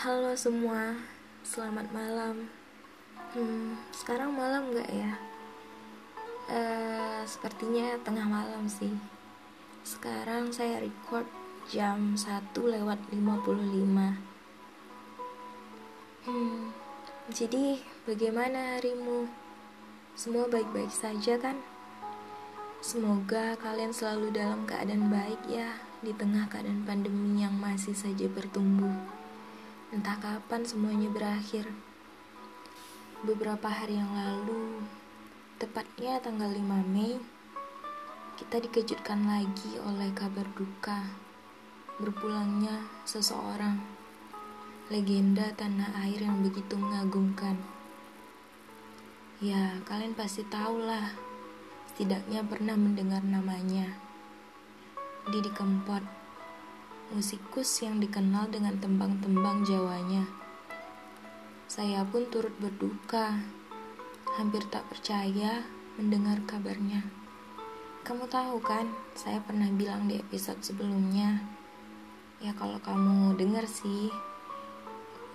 Halo semua, selamat malam. Hmm, sekarang malam nggak ya? Uh, sepertinya tengah malam sih. Sekarang saya record jam 1 lewat 55. Hmm, jadi bagaimana harimu? Semua baik-baik saja kan? Semoga kalian selalu dalam keadaan baik ya di tengah keadaan pandemi yang masih saja bertumbuh. Entah kapan semuanya berakhir. Beberapa hari yang lalu, tepatnya tanggal 5 Mei, kita dikejutkan lagi oleh kabar duka berpulangnya seseorang legenda tanah air yang begitu mengagumkan. Ya, kalian pasti tahulah setidaknya pernah mendengar namanya. Didi Kempot, musikus yang dikenal dengan tembang-tembang Jawanya. Saya pun turut berduka, hampir tak percaya mendengar kabarnya. Kamu tahu kan, saya pernah bilang di episode sebelumnya, ya kalau kamu dengar sih,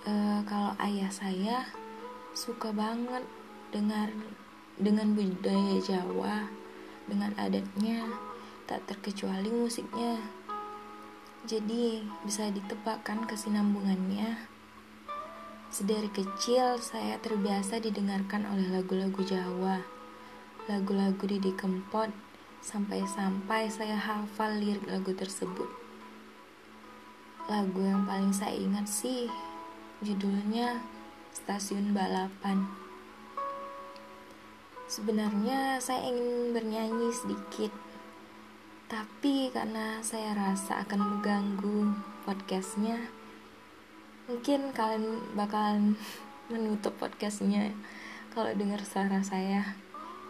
uh, kalau ayah saya suka banget dengar dengan budaya Jawa, dengan adatnya, tak terkecuali musiknya. Jadi bisa ditebakkan kesinambungannya. Sedari kecil saya terbiasa didengarkan oleh lagu-lagu Jawa, lagu-lagu Didi Kempot, sampai-sampai saya hafal lirik lagu tersebut. Lagu yang paling saya ingat sih judulnya Stasiun Balapan. Sebenarnya saya ingin bernyanyi sedikit, tapi karena saya rasa akan mengganggu podcastnya, mungkin kalian bakalan menutup podcastnya kalau dengar suara saya.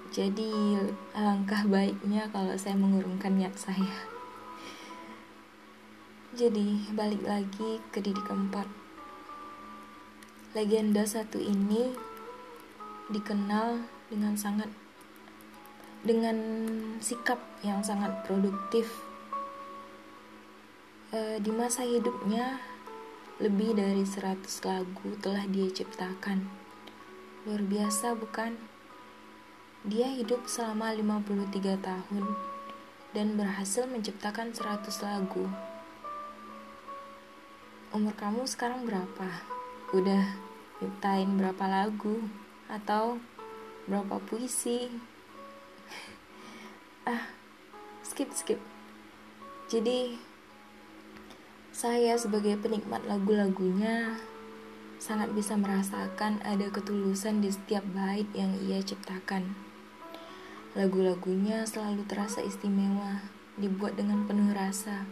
Jadi alangkah baiknya kalau saya mengurungkan niat saya. Jadi balik lagi ke Didi Keempat. Legenda satu ini dikenal dengan sangat dengan sikap yang sangat produktif. E, di masa hidupnya lebih dari 100 lagu telah dia ciptakan. Luar biasa bukan? Dia hidup selama 53 tahun dan berhasil menciptakan 100 lagu. Umur kamu sekarang berapa? Udah nyiptain berapa lagu? Atau berapa puisi skip skip jadi saya sebagai penikmat lagu-lagunya sangat bisa merasakan ada ketulusan di setiap bait yang ia ciptakan. Lagu-lagunya selalu terasa istimewa, dibuat dengan penuh rasa.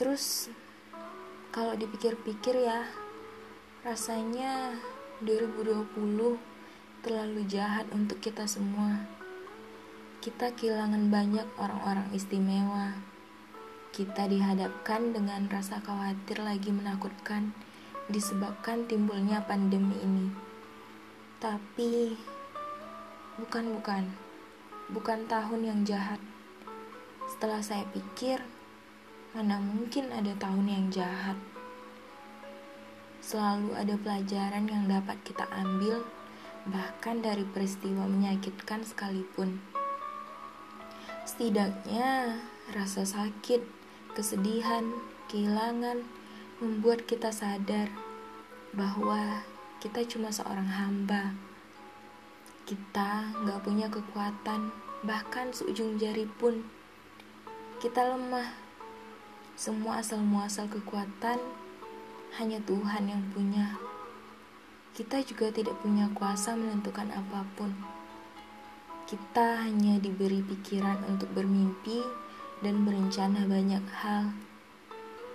Terus kalau dipikir-pikir ya, rasanya 2020 terlalu jahat untuk kita semua. Kita kehilangan banyak orang-orang istimewa. Kita dihadapkan dengan rasa khawatir lagi menakutkan disebabkan timbulnya pandemi ini. Tapi bukan bukan bukan tahun yang jahat. Setelah saya pikir, mana mungkin ada tahun yang jahat selalu ada pelajaran yang dapat kita ambil, bahkan dari peristiwa menyakitkan sekalipun. Setidaknya, rasa sakit, kesedihan, kehilangan membuat kita sadar bahwa kita cuma seorang hamba. Kita nggak punya kekuatan, bahkan seujung jari pun. Kita lemah. Semua asal muasal kekuatan hanya Tuhan yang punya. Kita juga tidak punya kuasa menentukan apa pun. Kita hanya diberi pikiran untuk bermimpi dan berencana banyak hal.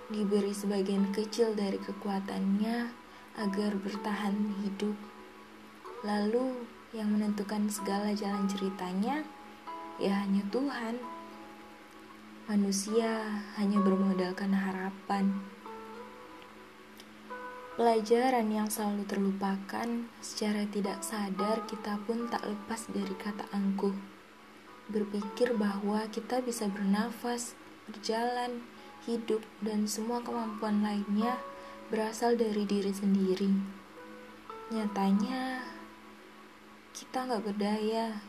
Diberi sebagian kecil dari kekuatannya agar bertahan hidup. Lalu, yang menentukan segala jalan ceritanya ya hanya Tuhan. Manusia hanya bermodalkan harapan. Pelajaran yang selalu terlupakan, secara tidak sadar kita pun tak lepas dari kata angkuh. Berpikir bahwa kita bisa bernafas, berjalan, hidup, dan semua kemampuan lainnya berasal dari diri sendiri. Nyatanya, kita nggak berdaya.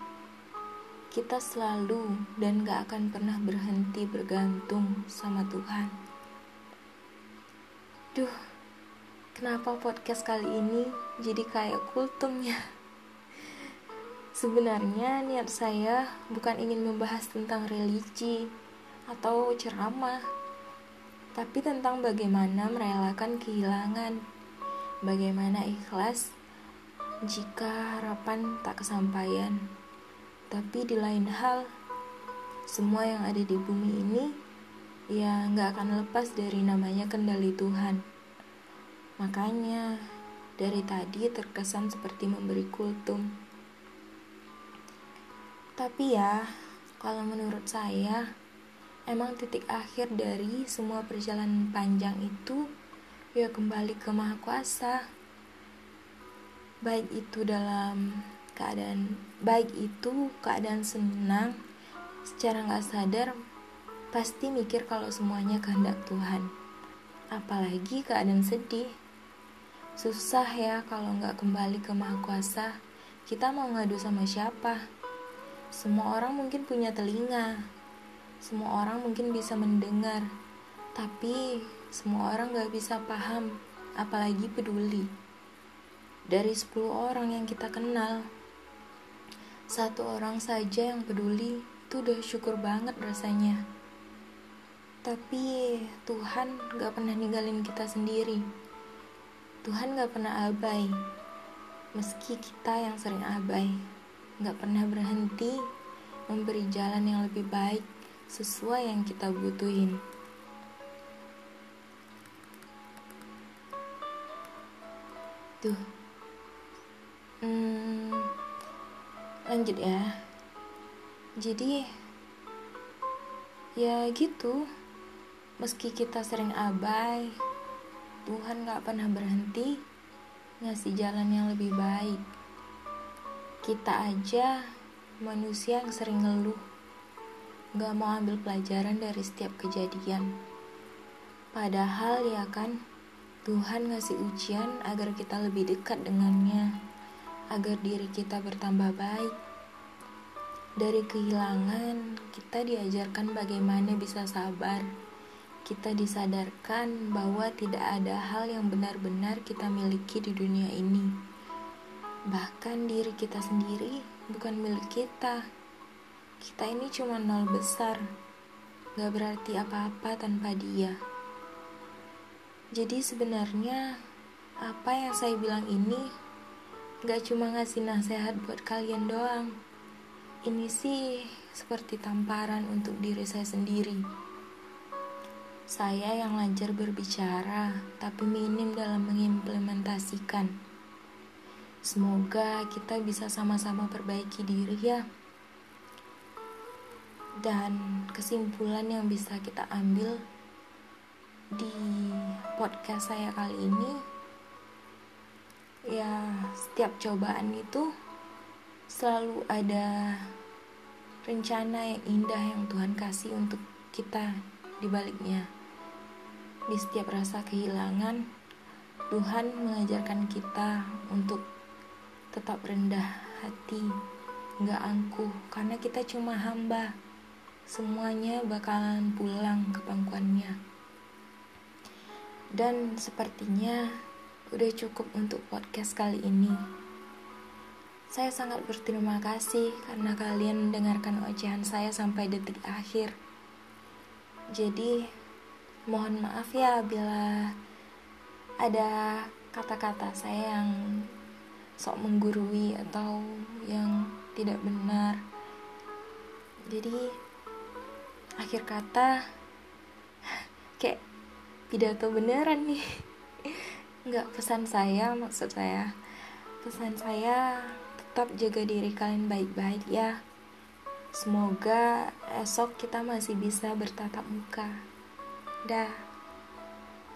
Kita selalu dan gak akan pernah berhenti bergantung sama Tuhan. Duh, kenapa podcast kali ini jadi kayak kultum ya? Sebenarnya niat saya bukan ingin membahas tentang religi atau ceramah, tapi tentang bagaimana merelakan kehilangan, bagaimana ikhlas jika harapan tak kesampaian. Tapi di lain hal, semua yang ada di bumi ini ya nggak akan lepas dari namanya kendali Tuhan. Makanya dari tadi terkesan seperti memberi kultum. Tapi ya, kalau menurut saya, emang titik akhir dari semua perjalanan panjang itu ya kembali ke Maha Kuasa. Baik itu dalam keadaan baik itu keadaan senang secara nggak sadar pasti mikir kalau semuanya kehendak Tuhan. Apalagi keadaan sedih. Susah ya kalau nggak kembali ke Maha Kuasa. Kita mau ngadu sama siapa? Semua orang mungkin punya telinga, semua orang mungkin bisa mendengar, tapi semua orang gak bisa paham, apalagi peduli. Dari 10 orang yang kita kenal, satu orang saja yang peduli itu udah syukur banget rasanya. Tapi Tuhan gak pernah ninggalin kita sendiri. Tuhan gak pernah abai, meski kita yang sering abai nggak pernah berhenti memberi jalan yang lebih baik sesuai yang kita butuhin. Tuh, hmm, lanjut ya. Jadi, ya gitu. Meski kita sering abai, Tuhan gak pernah berhenti ngasih jalan yang lebih baik. Kita aja manusia yang sering ngeluh, gak mau ambil pelajaran dari setiap kejadian. Padahal ya kan, Tuhan ngasih ujian agar kita lebih dekat dengannya, agar diri kita bertambah baik. Dari kehilangan, kita diajarkan bagaimana bisa sabar. Kita disadarkan bahwa tidak ada hal yang benar-benar kita miliki di dunia ini Bahkan diri kita sendiri bukan milik kita. Kita ini cuma nol besar, gak berarti apa-apa tanpa dia. Jadi sebenarnya apa yang saya bilang ini gak cuma ngasih nasihat buat kalian doang. Ini sih seperti tamparan untuk diri saya sendiri. Saya yang lancar berbicara, tapi minim dalam mengimplementasikan. Semoga kita bisa sama-sama perbaiki diri ya. Dan kesimpulan yang bisa kita ambil di podcast saya kali ini ya setiap cobaan itu selalu ada rencana yang indah yang Tuhan kasih untuk kita di baliknya. Di setiap rasa kehilangan, Tuhan mengajarkan kita untuk tetap rendah hati, nggak angkuh, karena kita cuma hamba. Semuanya bakalan pulang ke pangkuannya. Dan sepertinya udah cukup untuk podcast kali ini. Saya sangat berterima kasih karena kalian mendengarkan ocehan saya sampai detik akhir. Jadi, mohon maaf ya bila ada kata-kata saya yang sok menggurui atau yang tidak benar. Jadi akhir kata kayak pidato beneran nih. Nggak pesan saya maksud saya. Pesan saya tetap jaga diri kalian baik-baik ya. Semoga esok kita masih bisa bertatap muka dah